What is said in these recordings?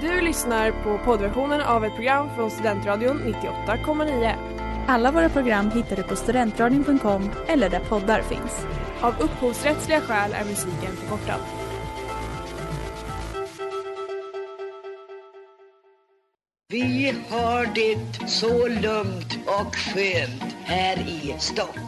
Du lyssnar på poddversionen av ett program från Studentradion 98,9. Alla våra program hittar du på studentradion.com eller där poddar finns. Av upphovsrättsliga skäl är musiken förkortad. Vi har det så lugnt och skönt här i Stockholm.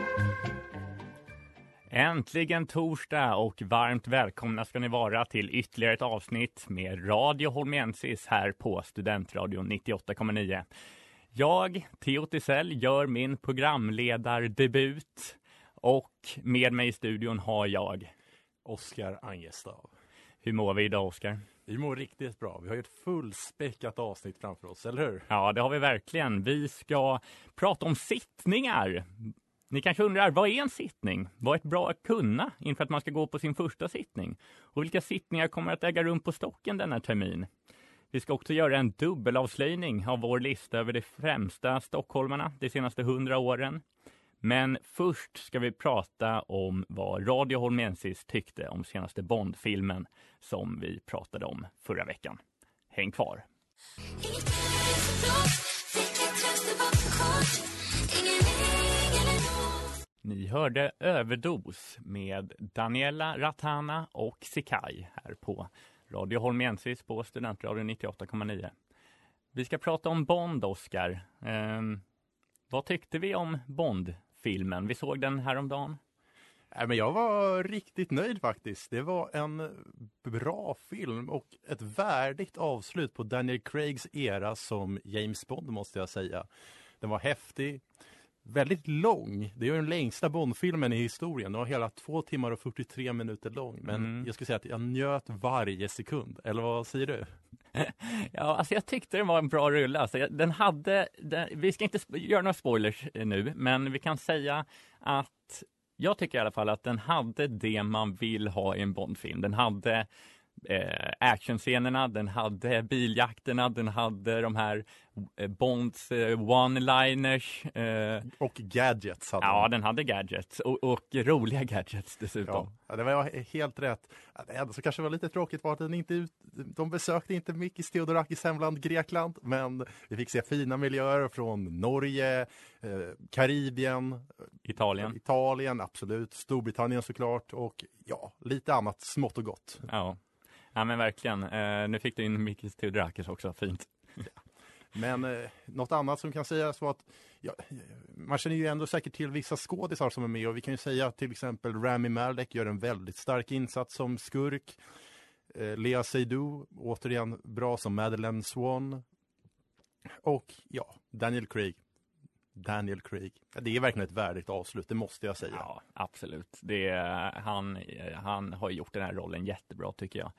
Äntligen torsdag och varmt välkomna ska ni vara till ytterligare ett avsnitt med Radio Holmensis här på Studentradion 98,9. Jag, Theo Tisell, gör min programledardebut och med mig i studion har jag Oskar Angestav. Hur mår vi idag, Oskar? Vi mår riktigt bra. Vi har ett fullspäckat avsnitt framför oss, eller hur? Ja, det har vi verkligen. Vi ska prata om sittningar. Ni kanske undrar, vad är en sittning? Vad är ett bra att kunna inför att man ska gå på sin första sittning? Och vilka sittningar kommer att äga rum på Stocken denna termin? Vi ska också göra en dubbelavslöjning av vår lista över de främsta stockholmarna de senaste hundra åren. Men först ska vi prata om vad Radio Holmensis tyckte om senaste Bondfilmen som vi pratade om förra veckan. Häng kvar! Ni hörde Överdos med Daniela Ratana och Sikai här på Radio Holmensis på Studentradion 98,9. Vi ska prata om Bond, Oscar. Eh, vad tyckte vi om Bond-filmen? Vi såg den häromdagen. Nej, men jag var riktigt nöjd faktiskt. Det var en bra film och ett värdigt avslut på Daniel Craigs era som James Bond måste jag säga. Den var häftig, väldigt lång. Det är den längsta Bond-filmen i historien. Den var hela två timmar och 43 minuter lång. Men Mm. jag skulle säga att jag njöt varje sekund. Eller vad säger du? Ja, alltså jag tyckte den var en bra rulle. Alltså, den hade, den, vi ska inte göra några spoilers eh, nu, men vi kan säga att jag tycker i alla fall att den hade det man vill ha i en Bondfilm. Den hade eh, actionscenerna, den hade biljakterna, den hade de här eh, Bonds eh, one-liners. Eh, Och gadgets hade ja, den. den hade gadgets och, och roliga gadgets dessutom. Ja, det var helt rätt. Det enda som kanske var lite tråkigt var att den inte ut, de besökte inte Mikis Theodorakis hemland Grekland, men vi fick se fina miljöer från Norge, eh, Karibien, Italien. Italien, absolut, Storbritannien såklart och ja, lite annat smått och gott. Ja. Ja, men verkligen. Eh, nu fick du in Mikis Theodorakis också, fint. Men eh, något annat som kan sägas var att ja, man känner ju ändå säkert till vissa skådisar som är med och vi kan ju säga att till exempel Rami Malek gör en väldigt stark insats som skurk. Eh, Lea Seydoux, återigen bra som Madeleine Swan. Och ja, Daniel Craig. Daniel Craig. Det är verkligen ett värdigt avslut, det måste jag säga. Ja, absolut. Det han, han har gjort den här rollen jättebra tycker jag.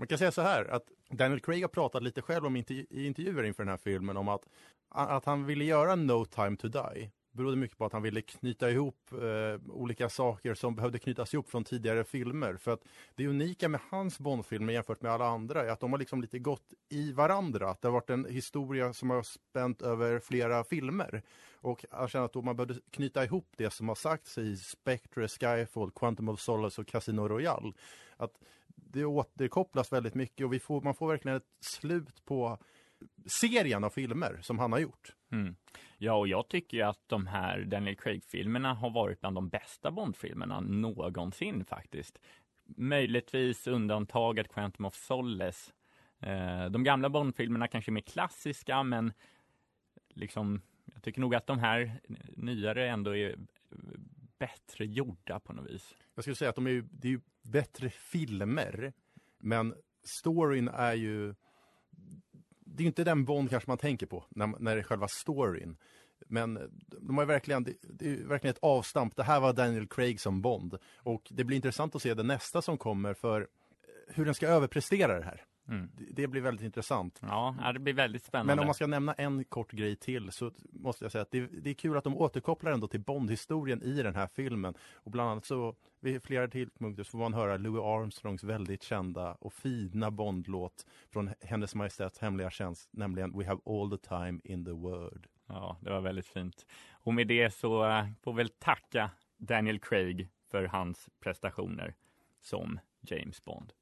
Man kan säga så här att Daniel Craig har pratat lite själv om intervju- i intervjuer inför den här filmen om att, att han ville göra No time to die berodde mycket på att han ville knyta ihop eh, olika saker som behövde knytas ihop från tidigare filmer. För att det unika med hans Bondfilmer jämfört med alla andra är att de har liksom lite gått i varandra. Att det har varit en historia som har spänt över flera filmer. Och han känner att då man behövde knyta ihop det som har sagts i Spectre, Skyfall, Quantum of Solace och Casino Royale. Att det återkopplas väldigt mycket och vi får, man får verkligen ett slut på serien av filmer som han har gjort. Mm. Ja, och jag tycker att de här Daniel Craig-filmerna har varit bland de bästa Bond-filmerna någonsin faktiskt. Möjligtvis undantaget Quantum of Solace. Eh, de gamla Bond-filmerna kanske är mer klassiska, men liksom, jag tycker nog att de här nyare ändå är bättre gjorda på något vis. Jag skulle säga att de är det är ju bättre filmer, men storyn är ju det är ju inte den Bond kanske man tänker på när, när det är själva storyn. Men de har verkligen, det, det är verkligen ett avstamp. Det här var Daniel Craig som Bond. Och det blir intressant att se det nästa som kommer för hur den ska överprestera det här. Mm. Det- blir väldigt intressant. Ja, det blir väldigt spännande. Men om man ska nämna en kort grej till så måste jag säga att det, det är kul att de återkopplar ändå till Bond-historien i den här filmen. Och bland annat så vid flera tidpunkter så får man höra Louis Armstrongs väldigt kända och fina Bond-låt från Hennes Majestäts hemliga tjänst, nämligen We have all the time in the world. Ja, det var väldigt fint. Och med det så eh, får väl tacka Daniel Craig för hans prestationer som James Bond.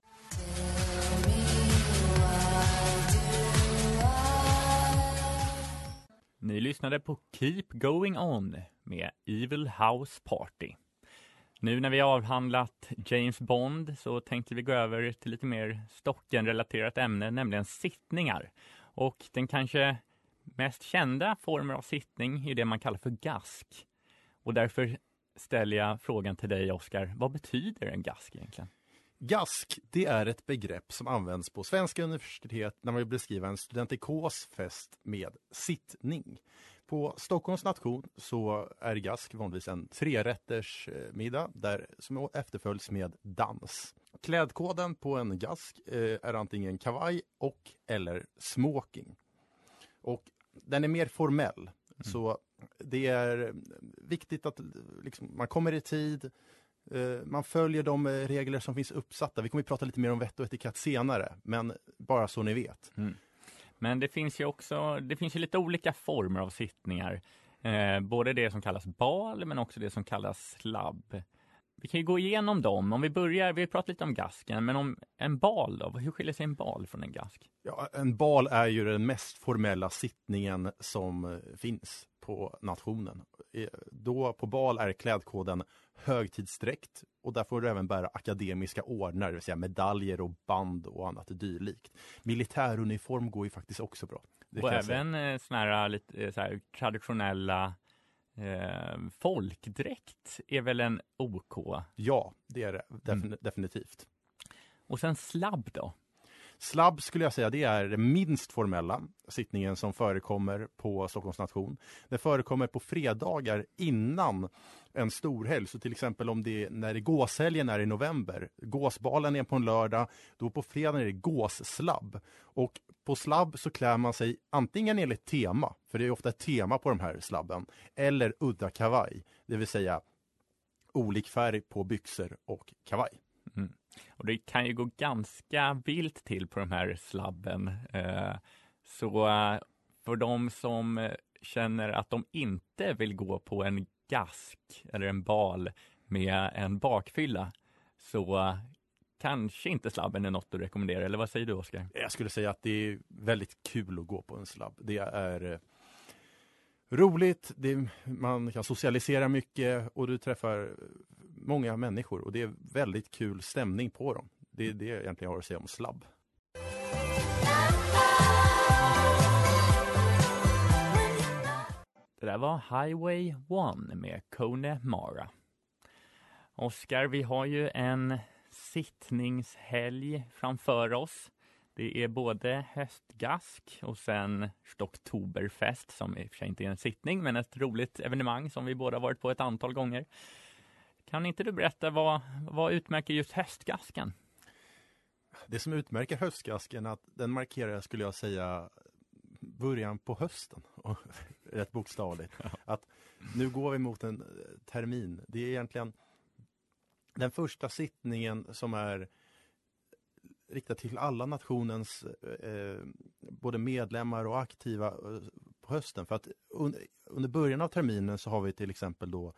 Ni lyssnade på Keep Going On med Evil House Party. Nu när vi har avhandlat James Bond så tänkte vi gå över till lite mer Stocken-relaterat ämne, nämligen sittningar. Och den kanske mest kända formen av sittning är det man kallar för gask. Och därför ställer jag frågan till dig, Oskar. Vad betyder en gask egentligen? Gask, det är ett begrepp som används på svenska universitet när man vill beskriva en studentikos fest med sittning. På Stockholms nation så är gask vanligtvis en trerätters eh, middag där, som efterföljs med dans. Klädkoden på en gask eh, är antingen kavaj och eller smoking. Och den är mer formell. Så det är viktigt att liksom, man kommer i tid, Eh, Man följer de eh, regler som finns uppsatta. Vi kommer att prata lite mer om vett och etikett senare, men bara så ni vet. Men det finns ju också, det finns ju lite olika former av sittningar. Eh, både det som kallas bal, men också det som kallas slabb. Vi kan ju gå igenom dem. Om vi börjar, vi har pratat lite om gasken, men om en bal då? Hur skiljer sig en bal från en gask? Ja, en bal är ju den mest formella sittningen som eh, finns på nationen. Eh, Då på bal är klädkoden högtidsdräkt och där får du även bära akademiska ordnar, det vill säga medaljer och band och annat dylikt. Militäruniform går ju faktiskt också bra. Det och även eh, såna här, lite, eh, så här, traditionella eh, folkdräkt är väl en OK? Ja, det är det defin- definitivt. Och sen slabb då? Slabb skulle jag säga, det är den minst formella sittningen som förekommer på Stockholms nation. Det förekommer på fredagar innan en storhelg. Så till exempel om det är, när det gåshelgen är i november, gåsbalen är på en lördag, då på fredagen är det gåsslabb. Och på slabb så klär man sig antingen enligt tema, för det är ofta ett tema på de här slabben, eller udda kavaj, det vill säga olik färg på byxor och kavaj. Mm. Och det kan ju gå ganska vilt till på de här slabben. Eh, så eh, för de som eh, känner att de inte vill gå på en gask eller en bal med en bakfylla så kanske inte slabben är något att rekommendera. Eller vad säger du Oskar? Jag skulle säga att det är väldigt kul att gå på en slabb. Det är roligt, det, man kan socialisera mycket och du träffar många människor och det är väldigt kul stämning på dem. Det är det jag egentligen har att säga om slabb. Det där var Highway 1 med Kone Mara. Oskar, vi har ju en sittningshelg framför oss. Det är både höstgask och sen Stocktoberfest som i och för sig inte är en sittning men ett roligt evenemang som vi båda varit på ett antal gånger. Kan inte du berätta vad, vad utmärker just höstgasken? Det som utmärker höstgasken är att den markerar, skulle jag säga, början på hösten. Rätt bokstavligt. Att nu går vi mot en eh, termin. Det är egentligen den första sittningen som är riktad till alla nationens eh, både medlemmar och aktiva eh, på hösten. För att un under början av terminen så har vi till exempel då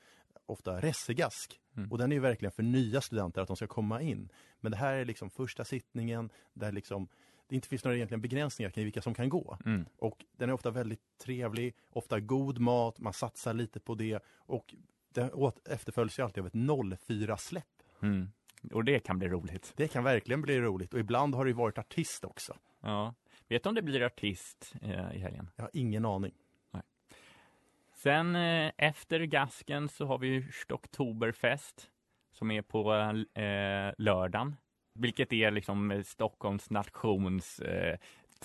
ofta ressegask. Mm. Och den är ju verkligen för nya studenter att de ska komma in. Men det här är liksom första sittningen där liksom det inte finns några egentligen begränsningar kring vilka som kan gå. Mm. Och den är ofta väldigt trevlig, ofta god mat, man satsar lite på det och den efterföljs ju alltid av ett 04-släpp. Mm. Och det kan bli roligt. Det kan verkligen bli roligt och ibland har det ju varit artist också. Ja. Vet du om det blir artist eh, i helgen? Jag har ingen aning. Sen eh, efter gasken så har vi Stocktoberfest som är på eh, eh lördagen. Vilket är liksom eh, Stockholms nations eh,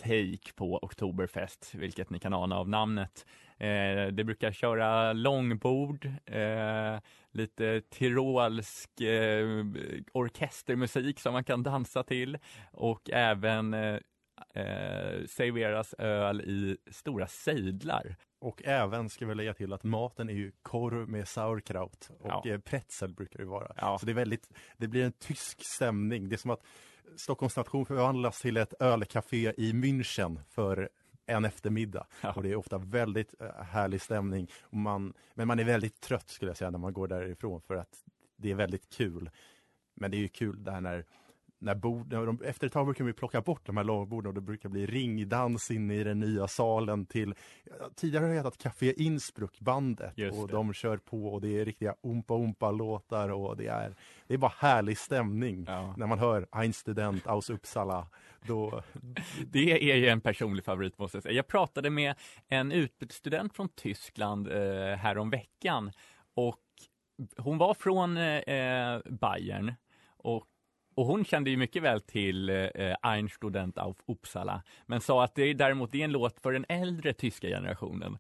take på Oktoberfest, vilket ni kan ana av namnet. Eh, det brukar köra långbord, eh, lite tyrolsk eh, orkestermusik som man kan dansa till och även eh, serveras öl i stora sejdlar. Och även ska vi lägga till att maten är ju korv med sauerkraut och Ja. eh, pretzel brukar det vara. Ja. Så det är väldigt, det blir en tysk stämning. Det är som att Stockholms nation förvandlas till ett ölcafé i München för en eftermiddag. Ja. Och det är ofta väldigt eh, härlig stämning. Och man, men man är väldigt trött skulle jag säga när man går därifrån för att det är väldigt kul. Men det är ju kul där när när bord, när de, efter ett tag brukar vi plocka bort de här långborden och det brukar bli ringdans inne i den nya salen till Tidigare har det hetat Café Innsbruck bandet och de kör på och det är riktiga Umpa Umpa låtar och det är Det är bara härlig stämning Ja. när man hör Ein Student aus Uppsala då, Det är ju en personlig favorit måste jag säga. Jag pratade med en utbytesstudent från Tyskland eh, härom veckan och hon var från eh, Bayern och och hon kände ju mycket väl till eh, Ein Student auf Uppsala, men sa att det är däremot det är en låt för den äldre tyska generationen.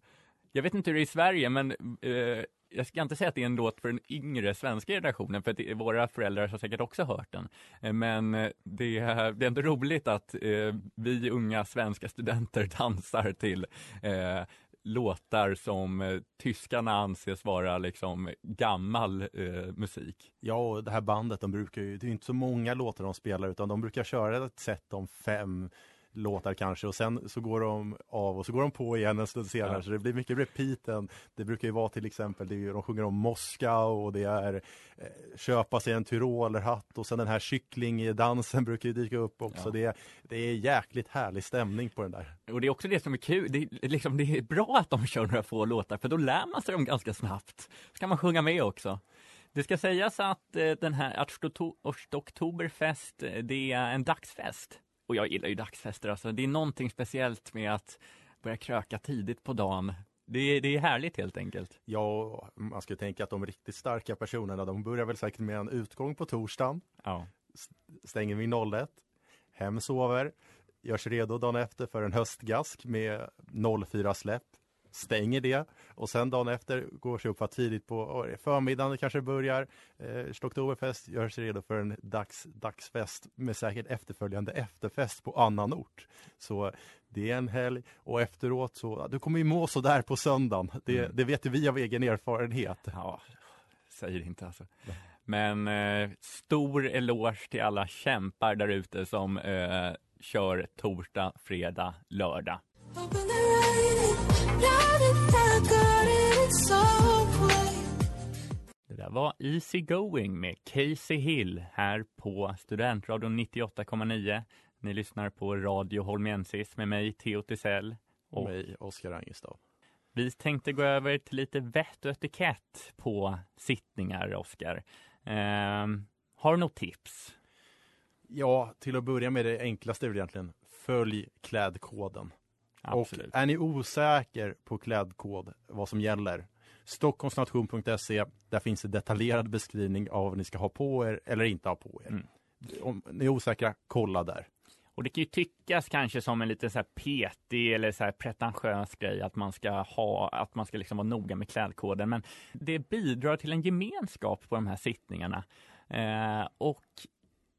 Jag vet inte hur det är i Sverige, men eh, jag ska inte säga att det är en låt för den yngre svenska generationen, för det, våra föräldrar har säkert också hört den. Eh, Men eh, det, är- det är ändå roligt att eh, vi unga svenska studenter dansar till eh, låtar som eh, tyskarna anses vara liksom gammal eh, musik. Ja, och det här bandet, de brukar ju, det är ju inte så många låtar de spelar utan de brukar köra ett set om fem låtar kanske och sen så går de av och så går de på igen en stund senare Ja. så det blir mycket repeaten. Det brukar ju vara till exempel, det är, de sjunger om Moskau och det är eh, köpa sig en tyrolerhatt och sen den här kycklingdansen brukar ju dyka upp också. Ja. Det, är, det är jäkligt härlig stämning på den där. Och det är också det som är kul, det är, liksom, det är bra att de kör några få låtar, för då lär man sig dem ganska snabbt. Så kan man sjunga med också. Det ska sägas att eh, den här Arstoto- Oktoberfest, eh, det är en dagsfest. Och jag gillar ju dagsfester, alltså. det är någonting speciellt med att börja kröka tidigt på dagen. Det är, det är härligt helt enkelt. Ja, man skulle tänka att de riktigt starka personerna, de börjar väl säkert med en utgång på torsdagen. Ja. stänger vid 01. Hem sover, görs redo dagen efter för en höstgask med 04 släpp. Stänger det och sen dagen efter går sig upp för tidigt på förmiddagen kanske börjar. Eh, Oktoberfest gör sig redo för en dags, dagsfest med säkert efterföljande efterfest på annan ort. Så det är en helg och efteråt så, du kommer ju må så där på söndagen. Det, Mm. det vet vi av egen erfarenhet. Ja, säger inte alltså. Men eh, stor eloge till alla kämpar där ute som eh, kör torsdag, fredag, lördag. Det där var Easy Going med Casey Hill här på Studentradion 98,9. Ni lyssnar på Radio Holmensis med mig, Theo Tisell. Och mig, Oskar Angestav. vi tänkte gå över till lite vett och etikett på sittningar, Oskar. Ehm, har du något tips? Ja, till att börja med det enklaste är väl egentligen följ klädkoden. Absolut. Och är ni osäker på klädkod, vad som gäller, Stockholmsnation.se, där finns en detaljerad beskrivning av vad ni ska ha på er eller inte ha på er. Mm. Om ni är osäkra, kolla där. Och det kan ju tyckas kanske som en lite så här petig eller så här pretentiös grej att man ska ha, att man ska liksom vara noga med klädkoden. Men det bidrar till en gemenskap på de här sittningarna. Eh, och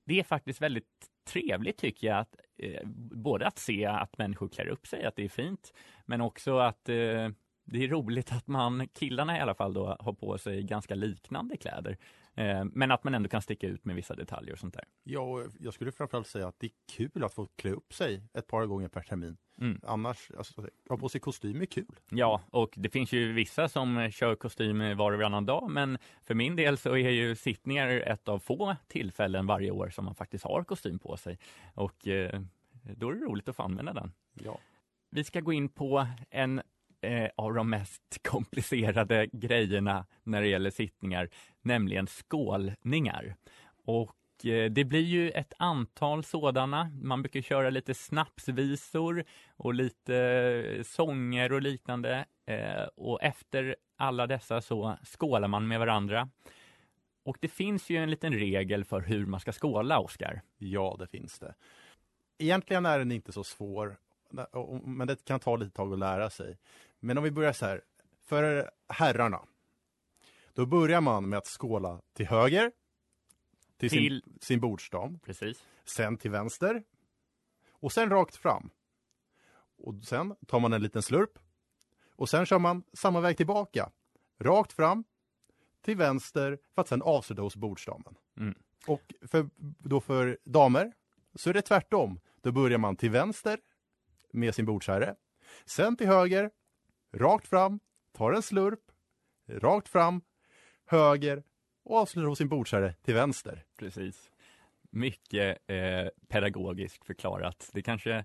det är faktiskt väldigt trevligt tycker jag, att, eh, både att se att människor klär upp sig, att det är fint, men också att eh, det är roligt att man, killarna i alla fall då, har på sig ganska liknande kläder. Eh, men att man ändå kan sticka ut med vissa detaljer och sånt där. Ja, och jag skulle framförallt säga att det är kul att få klä upp sig ett par gånger per termin. Mm. Annars, alltså, ha på sig kostym är kul. Ja, och det finns ju vissa som kör kostym var och varannan dag, men för min del så är ju sittningar ett av få tillfällen varje år som man faktiskt har kostym på sig. Och eh, då är det roligt att få använda den. Ja. Vi ska gå in på en eh, av de mest komplicerade grejerna när det gäller sittningar, nämligen skålningar. Och eh, det blir ju ett antal sådana. Man brukar köra lite snapsvisor och lite eh, sånger och liknande. Eh, och efter alla dessa så skålar man med varandra. Och det finns ju en liten regel för hur man ska skåla, Oskar. Ja, det finns det. Egentligen är den inte så svår men det kan ta lite tag att lära sig. Men om vi börjar så här. För herrarna. Då börjar man med att skåla till höger. Till, Till- Sin, sin bordsdam. Precis. Sen till vänster. Och sen rakt fram. Och sen tar man en liten slurp. Och sen kör man samma väg tillbaka. Rakt fram. Till vänster för att sen avsluta hos bordsdamen. Mm. Och för, då för damer så är det tvärtom. Då börjar man till vänster med sin bordsherre. Sen till höger, rakt fram, tar en slurp, rakt fram, höger och avslutar hos sin bordsherre till vänster. Precis. Mycket eh, pedagogiskt förklarat. Det kanske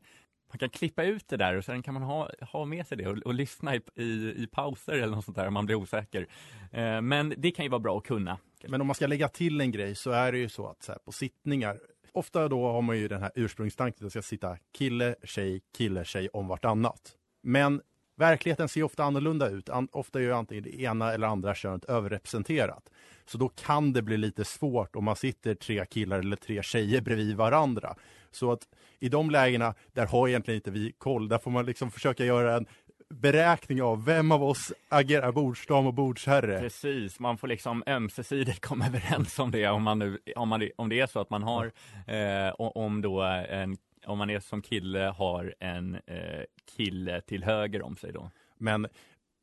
man kan klippa ut det där och sen kan man ha, ha med sig det och, och lyssna i, i, i pauser eller något sånt där om man blir osäker. Eh, men det kan ju vara bra att kunna. Men om man ska lägga till en grej så är det ju så att så här, på sittningar, ofta då har man ju den här ursprungstanken att det ska sitta kille, tjej, kille, tjej om vartannat. Men verkligheten ser ofta annorlunda ut. An ofta är ju antingen det ena eller andra könet överrepresenterat. Så då kan det bli lite svårt om man sitter tre killar eller tre tjejer bredvid varandra. Så att i de lägena, där har egentligen inte vi koll. Där får man liksom försöka göra en beräkning av vem av oss agerar bordsdam och bordsherre. Precis, man får liksom ömsesidigt komma överens om det om man nu, om, man, om det är så att man har, eh, om då en, om man är som kille har en eh, kille till höger om sig då. Men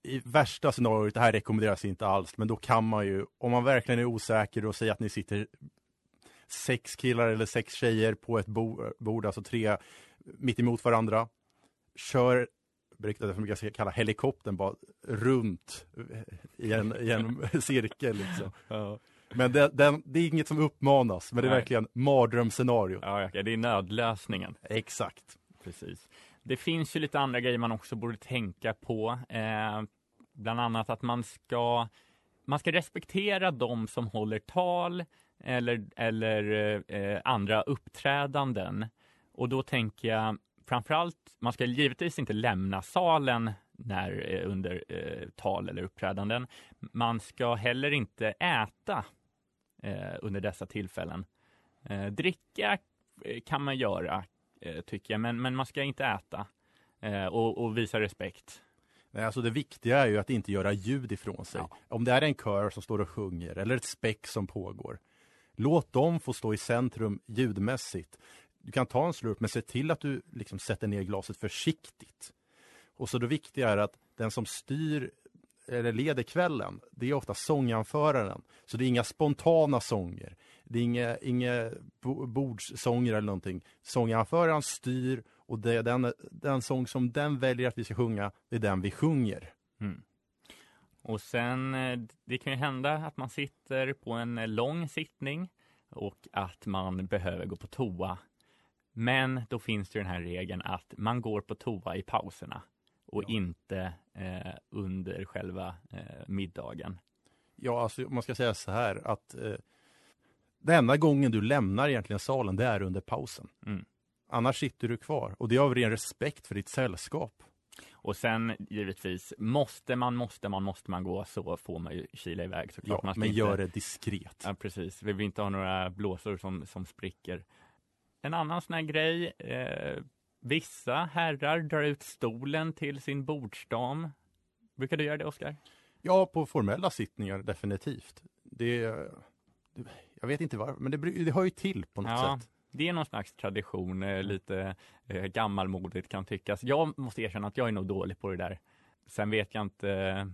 i värsta scenariot, det här rekommenderas inte alls, men då kan man ju, om man verkligen är osäker och säger att ni sitter sex killar eller sex tjejer på ett bo- bord, alltså tre mitt emot varandra. Kör, berättar för ska kalla helikoptern bara runt i en, i en cirkel liksom. Men det, den, det är inget som uppmanas, men det är Nej. verkligen mardrömsscenario. Ja, det är nödlösningen. Exakt. Precis. Det finns ju lite andra grejer man också borde tänka på. Eh, bland annat att man ska, man ska respektera de som håller tal eller, eller eh, andra uppträdanden. Och då tänker jag framförallt, man ska givetvis inte lämna salen när, eh, under eh, tal eller uppträdanden. Man ska heller inte äta eh, under dessa tillfällen. Eh, dricka eh, kan man göra, eh, tycker jag, men, men man ska inte äta och, och visa respekt. Nej, alltså det viktiga är ju att inte göra ljud ifrån sig. Om det är en kör som står och sjunger eller ett späck som pågår. Låt dem få stå i centrum ljudmässigt. Du kan ta en slurp men se till att du liksom sätter ner glaset försiktigt. Och så det viktiga är att den som styr eller leder kvällen, det är ofta sånganföraren. Så det är inga spontana sånger. Det är inga, inga bordssånger eller någonting. Sånganföraren styr och det är den, den sång som den väljer att vi ska sjunga, det är den vi sjunger. Mm. Och sen, eh, det kan ju hända att man sitter på en lång sittning och att man behöver gå på toa. Men då finns det den här regeln att man går på toa i pauserna och inte eh, under själva eh, middagen. Ja, alltså man ska säga så här att eh, den enda gången du lämnar egentligen salen, det är under pausen. Mm. Annars sitter du kvar och det är av ren respekt för ditt sällskap. Och sen givetvis, måste man, måste man, måste man gå så får man ju kila iväg såklart. Ja, man men inte... gör det diskret. Ja, precis. Vi vill inte ha några blåsor som, som spricker. En annan sån här grej. Eh, vissa herrar drar ut stolen till sin bordsdam. Brukar du göra det, Oskar? Ja, på formella sittningar definitivt. Det, det jag vet inte varför, men det, det hör ju till på något Ja, sätt. det är någon slags tradition, eh, lite eh, gammalmodigt kan tyckas. Jag måste erkänna att jag är nog dålig på det där. Sen vet jag inte eh,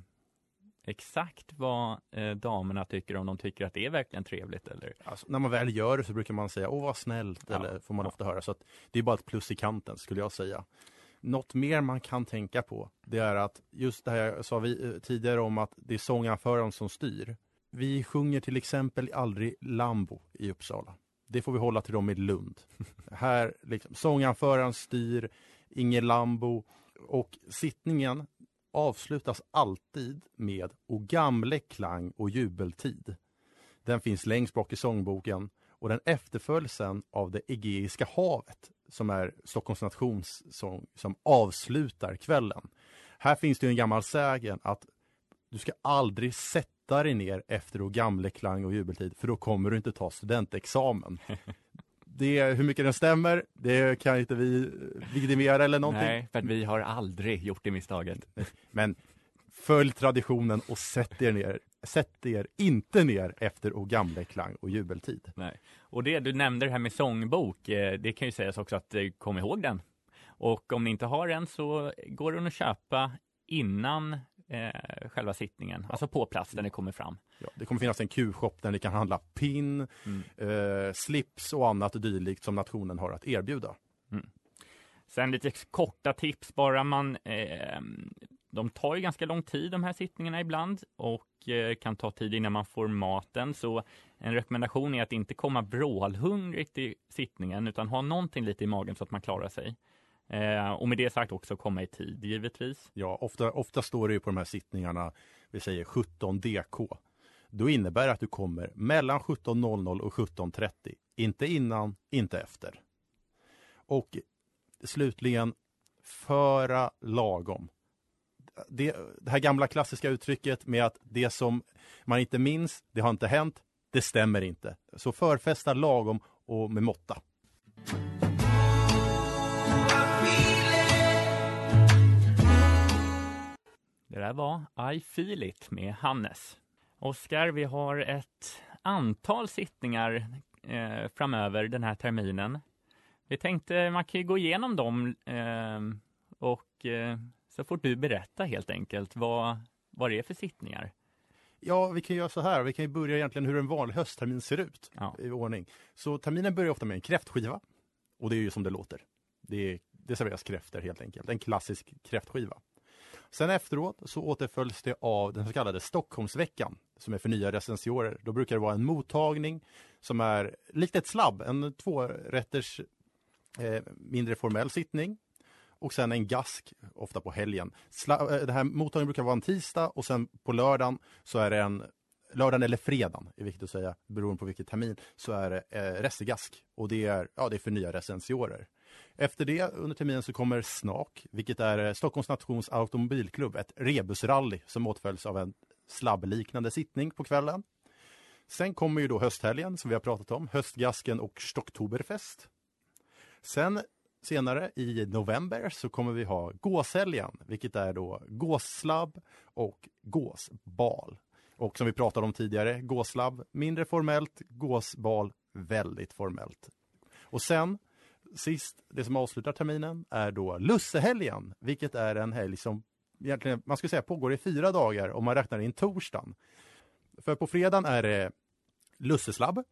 exakt vad eh, damerna tycker, om de tycker att det är verkligen trevligt eller Alltså, när man väl gör det så brukar man säga åh vad snällt, Ja, eller får man ja. ofta höra. Så att det är bara ett plus i kanten skulle jag säga. Något mer man kan tänka på, det är att just det här jag sa vi, eh, tidigare om att det är sånganföraren som styr. Vi sjunger till exempel aldrig Lambo i Uppsala. Det får vi hålla till dem i Lund. här, liksom, sånganföraren styr, ingen Lambo. Och sittningen avslutas alltid med O gamle klang och jubeltid. Den finns längst bak i sångboken och den efterföljs sen av det Egeiska havet som är Stockholms nationssång som avslutar kvällen. Här finns det en gammal sägen att du ska aldrig sätta dig ner efter O gamle klang och jubeltid för då kommer du inte ta studentexamen. det, hur mycket den stämmer, det kan inte vi vidimera eller någonting. Nej, för vi har aldrig gjort det misstaget. Men följ traditionen och sätt er ner. Sätt er inte ner efter O gamle klang och jubeltid. Nej. Och det du nämnde det här med sångbok, eh, det kan ju sägas också att eh, kom ihåg den. Och om ni inte har en så går den att köpa innan eh, själva sittningen, alltså på plats där ni kommer fram. Ja, det kommer finnas en Q-shop där ni kan handla pin, Mm. eh, slips och annat dylikt som nationen har att erbjuda. Sen lite korta tips bara. Man, eh, de tar ju ganska lång tid de här sittningarna ibland och eh, kan ta tid innan man får maten. Så en rekommendation är att inte komma vrålhungrigt i sittningen utan ha någonting lite i magen så att man klarar sig. Eh, och med det sagt också komma i tid givetvis. Ja, ofta, ofta står det ju på de här sittningarna, vi säger 17 DK. Då innebär det att du kommer mellan 17.00 och 17.30. Inte innan, inte efter. Och slutligen, föra lagom. Det, det här gamla klassiska uttrycket med att det som man inte minns, det har inte hänt, det stämmer inte. Så förfesta lagom och med måtta. Det där var I feel it med Hannes. Oskar, vi har ett antal sittningar eh, framöver den här terminen. Vi tänkte man kan ju gå igenom dem eh, och eh, så får du berätta helt enkelt vad, vad det är för sittningar. Ja, vi kan göra så här. Vi kan börja egentligen hur en vanlig hösttermin ser ut Ja. i ordning. Så terminen börjar ofta med en kräftskiva. Och det är ju som det låter. Det, är, det serveras kräftor helt enkelt. En klassisk kräftskiva. Sen efteråt så återföljs det av den så kallade Stockholmsveckan som är för nya recensioner. Då brukar det vara en mottagning som är likt ett slabb, en tvårätters eh, mindre formell sittning och sen en gask, ofta på helgen. Sla, eh, det här mottagningen brukar vara en tisdag och sen på lördagen så är det en lördagen eller fredagen, är viktigt att säga, beroende på vilket termin, så är det eh, restegask och det är, ja, det är för nya recensioner. Efter det under terminen så kommer SNAK, vilket är eh, Stockholms nations automobilklubb, ett rebusrally som åtföljs av en slabbliknande sittning på kvällen. Sen kommer ju då hösthelgen som vi har pratat om, höstgasken och Stocktoberfest. Sen senare i november så kommer vi ha gåshelgen, vilket är då gåsslabb och gåsbal. Och som vi pratade om tidigare, gåslabb mindre formellt, gåsbal väldigt formellt. Och sen sist, det som avslutar terminen är då lussehelgen, vilket är en helg som egentligen, man skulle säga pågår i fyra dagar om man räknar in torsdagen. För på fredagen är det lusseslabb,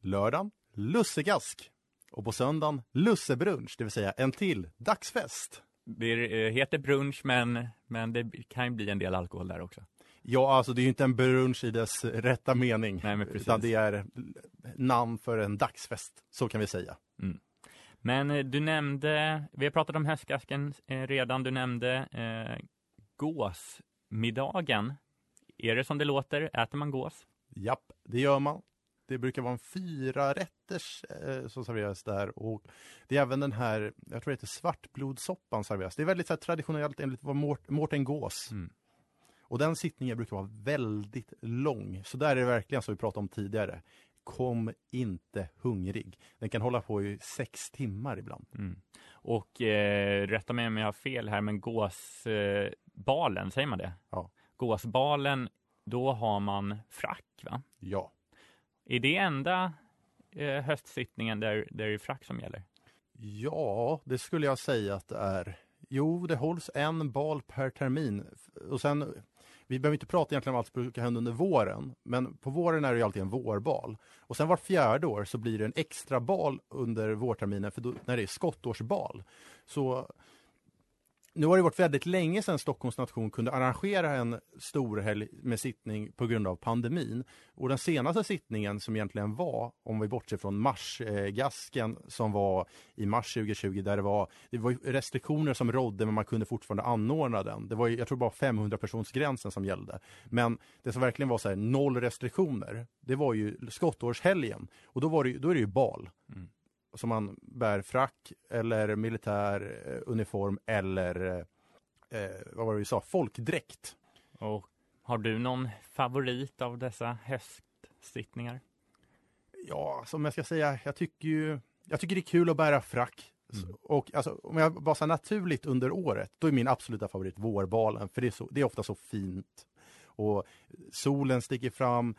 lördagen lussegask och på söndagen lussebrunch, det vill säga en till dagsfest. Det eh, heter brunch men, men det kan ju bli en del alkohol där också. Ja, alltså det är ju inte en brunch i dess rätta mening, Nej, men precis. utan det är namn för en dagsfest, så kan vi säga. Men eh, du nämnde, vi har pratat om höstgasken eh, redan, du nämnde eh, gåsmiddagen. Är det som det låter? Äter man gås? Japp, det gör man. Det brukar vara en fyra rätters eh, som serveras där och det är även den här, jag tror det heter svartblodssoppan serveras. Det är väldigt så här, traditionellt enligt vad Mårt- Mårten Gås. Mm. Och den sittningen brukar vara väldigt lång. Så där är det verkligen som vi pratade om tidigare. Kom inte hungrig. Den kan hålla på i sex timmar ibland. Mm. Och eh, rätta mig om jag har fel här, men gåsbalen, eh, säger man det? Ja. Gåsbalen, då har man frack, va? Ja. Är det enda eh, höstsittningen där, där det är frack som gäller? Ja, det skulle jag säga att det är. Jo, det hålls en bal per termin. Och sen, vi behöver inte prata egentligen om allt som brukar hända under våren, men på våren är det ju alltid en vårbal. Och sen vart fjärde år så blir det en extra bal under vårterminen, för då, när det är skottårsbal. Så nu har det varit väldigt länge sedan Stockholms nation kunde arrangera en stor helg med sittning på grund av pandemin. Och den senaste sittningen som egentligen var, om vi bortser från marsgasken som var i mars 2020, där det var, det var restriktioner som rådde men man kunde fortfarande anordna den. Det var jag tror bara 500 personsgränsen som gällde. Men det som verkligen var så här, noll restriktioner, det var ju skottårshelgen. Och då, var det, då är det ju bal. Mm. Som man bär frack eller militär eh, uniform eller eh, vad var det vi sa, folkdräkt. Och har du någon favorit av dessa höstsittningar? Ja, som jag ska säga, jag tycker ju jag tycker det är kul att bära frack. Mm. Och alltså, om jag här naturligt under året, då är min absoluta favorit vårbalen. För det är, så, det är ofta så fint. Och solen sticker fram.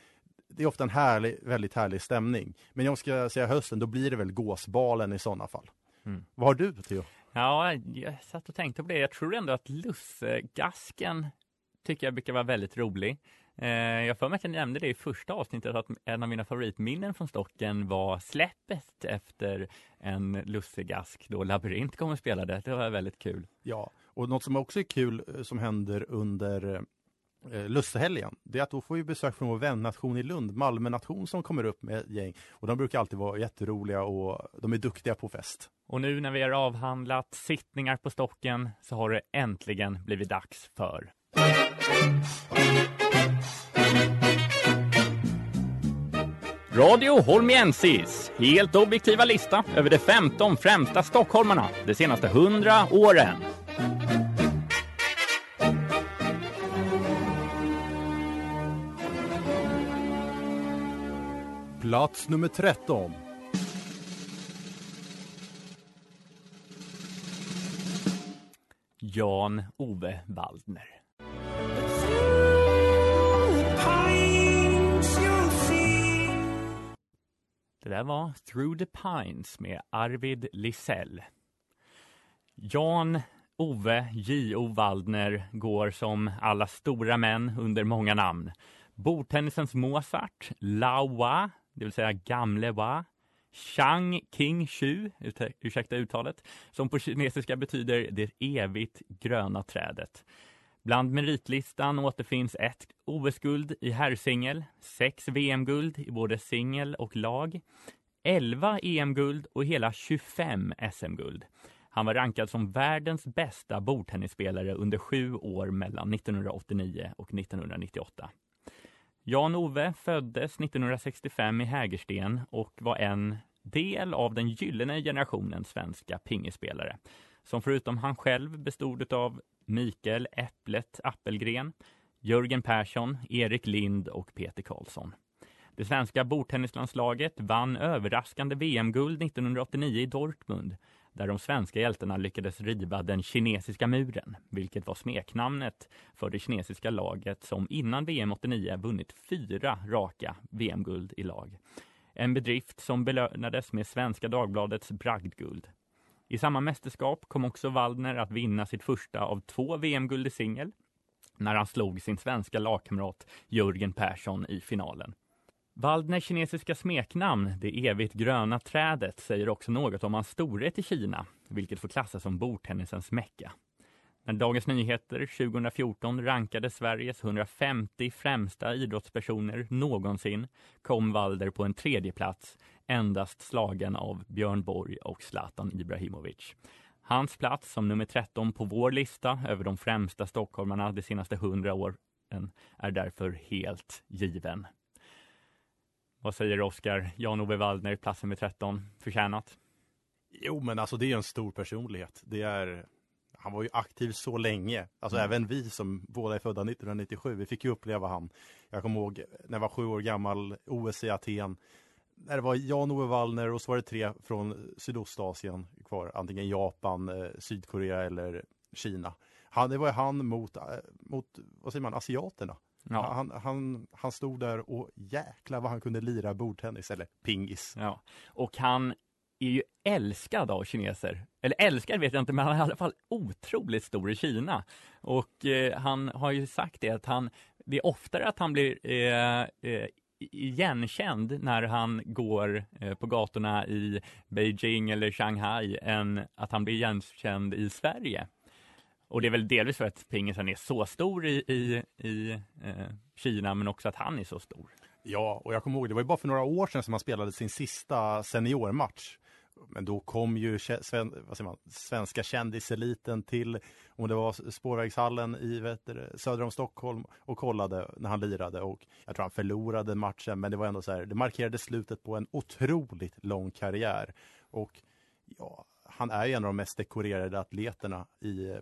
Det är ofta en härlig, väldigt härlig stämning. Men om jag ska säga hösten, då blir det väl gåsbalen i sådana fall. Mm. Vad har du Theo? Ja, jag satt och tänkte på det. Jag tror ändå att lussegasken tycker jag brukar vara väldigt rolig. Eh, jag för mig att jag nämnde det i första avsnittet att en av mina favoritminnen från Stocken var släppet efter en lussegask då Labyrint kom och spelade. Det var väldigt kul. Ja, och något som också är kul eh, som händer under eh, Eh, Lussehelgen, det är att då får vi besök från vår vännation i Lund, Malmö nation som kommer upp med ett gäng. Och de brukar alltid vara jätteroliga och de är duktiga på fest. Och nu när vi har avhandlat sittningar på Stocken så har det äntligen blivit dags för Radio Holmiensis, helt objektiva lista över de 15 främsta stockholmarna de senaste 100 åren. Plats nummer 13. Jan-Ove Waldner. Det där var Through the Pines med Arvid Lisell. Jan Ove J.O. Waldner går som alla stora män under många namn. Bordtennisens Mozart, Laua det vill säga Gamle Wa, Chang King Shu, ursäkta uttalet, som på kinesiska betyder det evigt gröna trädet. Bland meritlistan återfinns ett OS-guld i herrsingel, sex VM-guld i både singel och lag, 11 EM-guld och hela 25 SM-guld. Han var rankad som världens bästa bordtennisspelare under sju år mellan 1989 och 1998. Jan-Ove föddes 1965 i Hägersten och var en del av den gyllene generationen svenska pingisspelare som förutom han själv bestod av Mikael Äpplet Appelgren, Jörgen Persson, Erik Lind och Peter Karlsson. Det svenska bordtennislandslaget vann överraskande VM-guld 1989 i Dortmund där de svenska hjältarna lyckades riva den kinesiska muren, vilket var smeknamnet för det kinesiska laget som innan VM 89 vunnit fyra raka VM-guld i lag. En bedrift som belönades med Svenska Dagbladets bragdguld. I samma mästerskap kom också Waldner att vinna sitt första av två VM-guld i singel när han slog sin svenska lagkamrat Jörgen Persson i finalen. Waldners kinesiska smeknamn, det evigt gröna trädet, säger också något om hans storhet i Kina, vilket får klassas som bordtennisens mecka. När Dagens Nyheter 2014 rankade Sveriges 150 främsta idrottspersoner någonsin kom Walder på en tredje plats, endast slagen av Björn Borg och Zlatan Ibrahimovic. Hans plats som nummer 13 på vår lista över de främsta stockholmarna de senaste 100 åren är därför helt given. Vad säger Oskar? Jan-Ove Waldner, plats nummer 13, förtjänat? Jo, men alltså det är en stor personlighet. Det är, han var ju aktiv så länge. Alltså även vi som båda är födda 1997, vi fick ju uppleva han. Jag kommer ihåg när jag var sju år gammal, OS i Aten. När det var Jan-Ove Wallner och så var det tre från Sydostasien kvar. Antingen Japan, eh, Sydkorea eller Kina. Han, det var ju han mot, eh, mot vad säger man, asiaterna. Ja. Han, han, han stod där och jäklar vad han kunde lira bordtennis eller pingis. Ja, och han är ju älskad av kineser. Eller älskad vet jag inte, men han är i alla fall otroligt stor i Kina. Och eh, han har ju sagt det att han, det är oftare att han blir eh, eh, igenkänd när han går eh, på gatorna i Beijing eller Shanghai än att han blir igenkänd i Sverige. Och det är väl delvis för att pingisen är så stor i, i, i eh, Kina, men också att han är så stor. Ja, och jag kommer ihåg, det var ju bara för några år sedan som han spelade sin sista seniormatch. Men då kom ju sven, vad säger man, svenska kändiseliten till, om det var spårvägshallen i vet söder om Stockholm och kollade när han lirade och jag tror han förlorade matchen men det var ändå så här, det markerade slutet på en otroligt lång karriär. Och ja, han är ju en av de mest dekorerade atleterna i eh,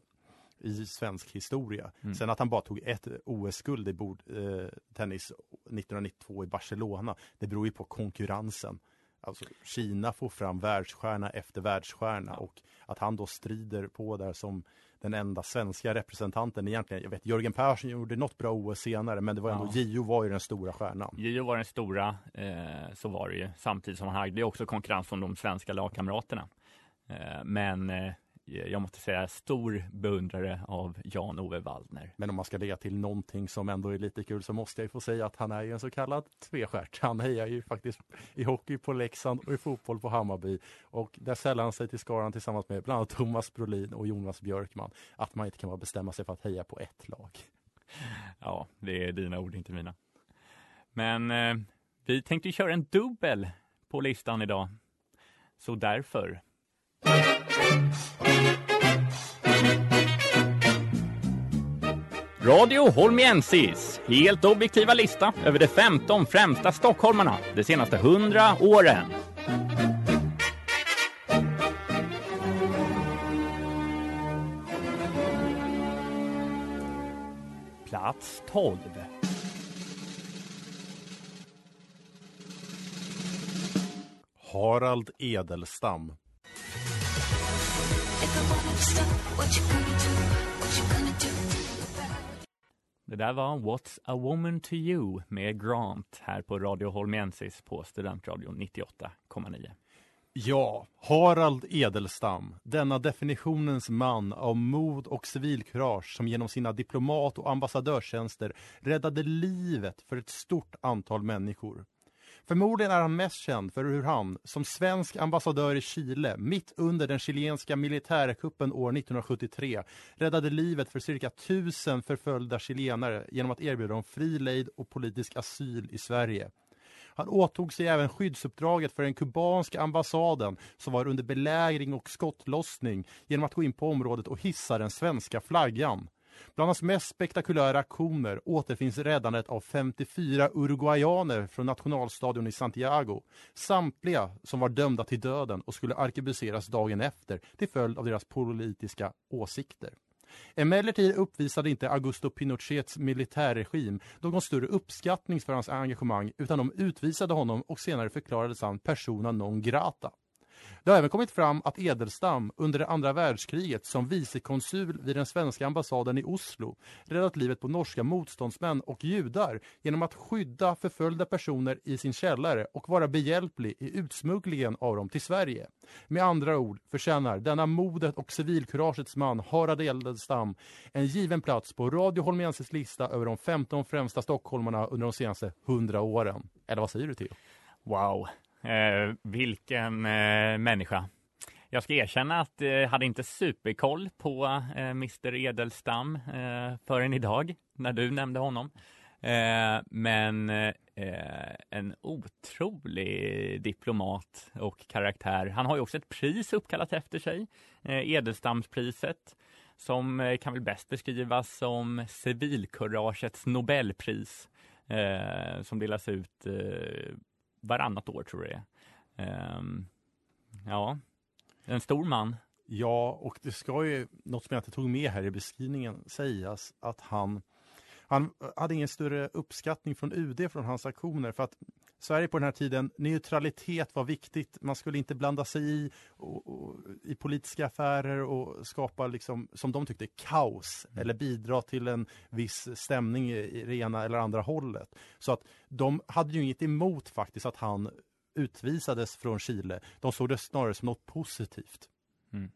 i svensk historia. Mm. Sen att han bara tog ett OS-guld i bordtennis eh, tennis 1992 i Barcelona, det beror ju på konkurrensen. alltså Kina får fram världsstjärna efter världsstjärna och att han då strider på där som den enda svenska representanten egentligen. Jag vet Jörgen Persson gjorde något bra OS senare men det var ändå Ja. Gio var ju den stora stjärnan. Gio var den stora, eh, så var det ju. Samtidigt som han hade också konkurrens från de svenska lagkamraterna. Eh, men eh, jag måste säga stor beundrare av Jan-Ove Waldner. Men om man ska lägga till någonting som ändå är lite kul så måste jag ju få säga att han är ju en så kallad tvestjärt. Han hejar ju faktiskt i hockey på Leksand och i fotboll på Hammarby. Och där sällar han sig till skaran tillsammans med bland annat Thomas Brolin och Jonas Björkman. Att man inte kan bara bestämma sig för att heja på ett lag. Ja, det är dina ord, inte mina. Men eh, vi tänkte köra en dubbel på listan idag. Så därför. Radio Holmiensis, helt objektiva lista över de 15 främsta stockholmarna de senaste 100 åren. Plats 12. Harald Edelstam. Det där var What's a woman to you med Grant här på Radio Holmensis på Studentradion 98,9. Ja, Harald Edelstam, denna definitionens man av mod och civilkurage som genom sina diplomat och ambassadörstjänster räddade livet för ett stort antal människor. Förmodligen är han mest känd för hur han, som svensk ambassadör i Chile, mitt under den chilenska militärkuppen år 1973, räddade livet för cirka tusen förföljda chilenare genom att erbjuda dem fri lejd och politisk asyl i Sverige. Han åtog sig även skyddsuppdraget för den kubanska ambassaden som var under belägring och skottlossning genom att gå in på området och hissa den svenska flaggan. Bland hans mest spektakulära aktioner återfinns räddandet av 54 uruguayaner från nationalstadion i Santiago. Samtliga som var dömda till döden och skulle arkebuseras dagen efter till följd av deras politiska åsikter. Emellertid uppvisade inte Augusto Pinochets militärregim någon större uppskattning för hans engagemang utan de utvisade honom och senare förklarades han persona non grata. Det har även kommit fram att Edelstam under det andra världskriget som vicekonsul vid den svenska ambassaden i Oslo räddat livet på norska motståndsmän och judar genom att skydda förföljda personer i sin källare och vara behjälplig i utsmugglingen av dem till Sverige. Med andra ord förtjänar denna modet och civilkuragets man Harald Edelstam en given plats på Radio Holmienses lista över de 15 främsta stockholmarna under de senaste 100 åren. Eller vad säger du Theo? Wow, eh, vilken eh, människa. Jag ska erkänna att eh, jag eh, hade inte superkoll på eh, Mr Edelstam eh, förrän idag, när du nämnde honom. Eh, men eh, en otrolig diplomat och karaktär. Han har ju också ett pris uppkallat efter sig, eh, Edelstamspriset, som eh, kan väl bäst beskrivas som civilkuragets Nobelpris, eh, som delas ut eh, varannat år tror jag det är. Ja, en stor man. Ja, och det ska ju, något som jag inte tog med här i beskrivningen, sägas att han, han hade ingen större uppskattning från UD från hans aktioner för att Sverige på den här tiden, neutralitet var viktigt. Man skulle inte blanda sig i, och, och, i politiska affärer och skapa, liksom, som de tyckte, kaos eller bidra till en viss stämning i, i det ena eller andra hållet. Så att de hade ju inget emot faktiskt att han utvisades från Chile. De såg det snarare som något positivt. Mm.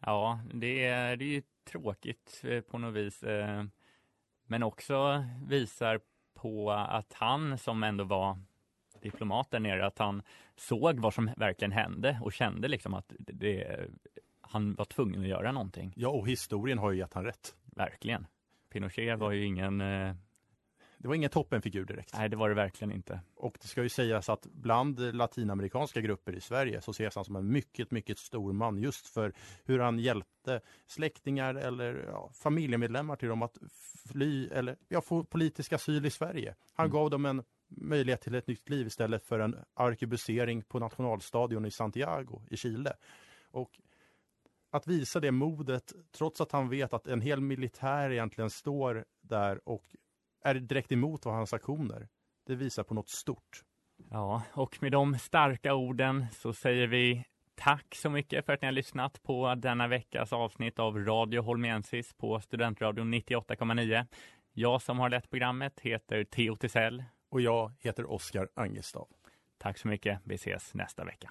Ja, det är, det är ju tråkigt eh, på något vis. Eh, men också visar på att han som ändå var diplomat där nere, att han såg vad som verkligen hände och kände liksom att det, han var tvungen att göra någonting. Ja, och historien har ju gett han rätt. Verkligen. Pinochet var ju ingen... Eh... Det var ingen toppenfigur direkt. Nej, det var det verkligen inte. Och det ska ju sägas att bland latinamerikanska grupper i Sverige så ses han som en mycket, mycket stor man just för hur han hjälpte släktingar eller ja, familjemedlemmar till dem att fly eller ja, få politisk asyl i Sverige. Han mm. gav dem en möjlighet till ett nytt liv istället för en arkebusering på nationalstadion i Santiago i Chile. Och att visa det modet trots att han vet att en hel militär egentligen står där och är direkt emot hans aktioner. Det visar på något stort. Ja, och med de starka orden så säger vi tack så mycket för att ni har lyssnat på denna veckas avsnitt av Radio Holmensis på Studentradion 98,9. Jag som har lett programmet heter Theo Tisell. Och jag heter Oskar Angestav. Tack så mycket. Vi ses nästa vecka.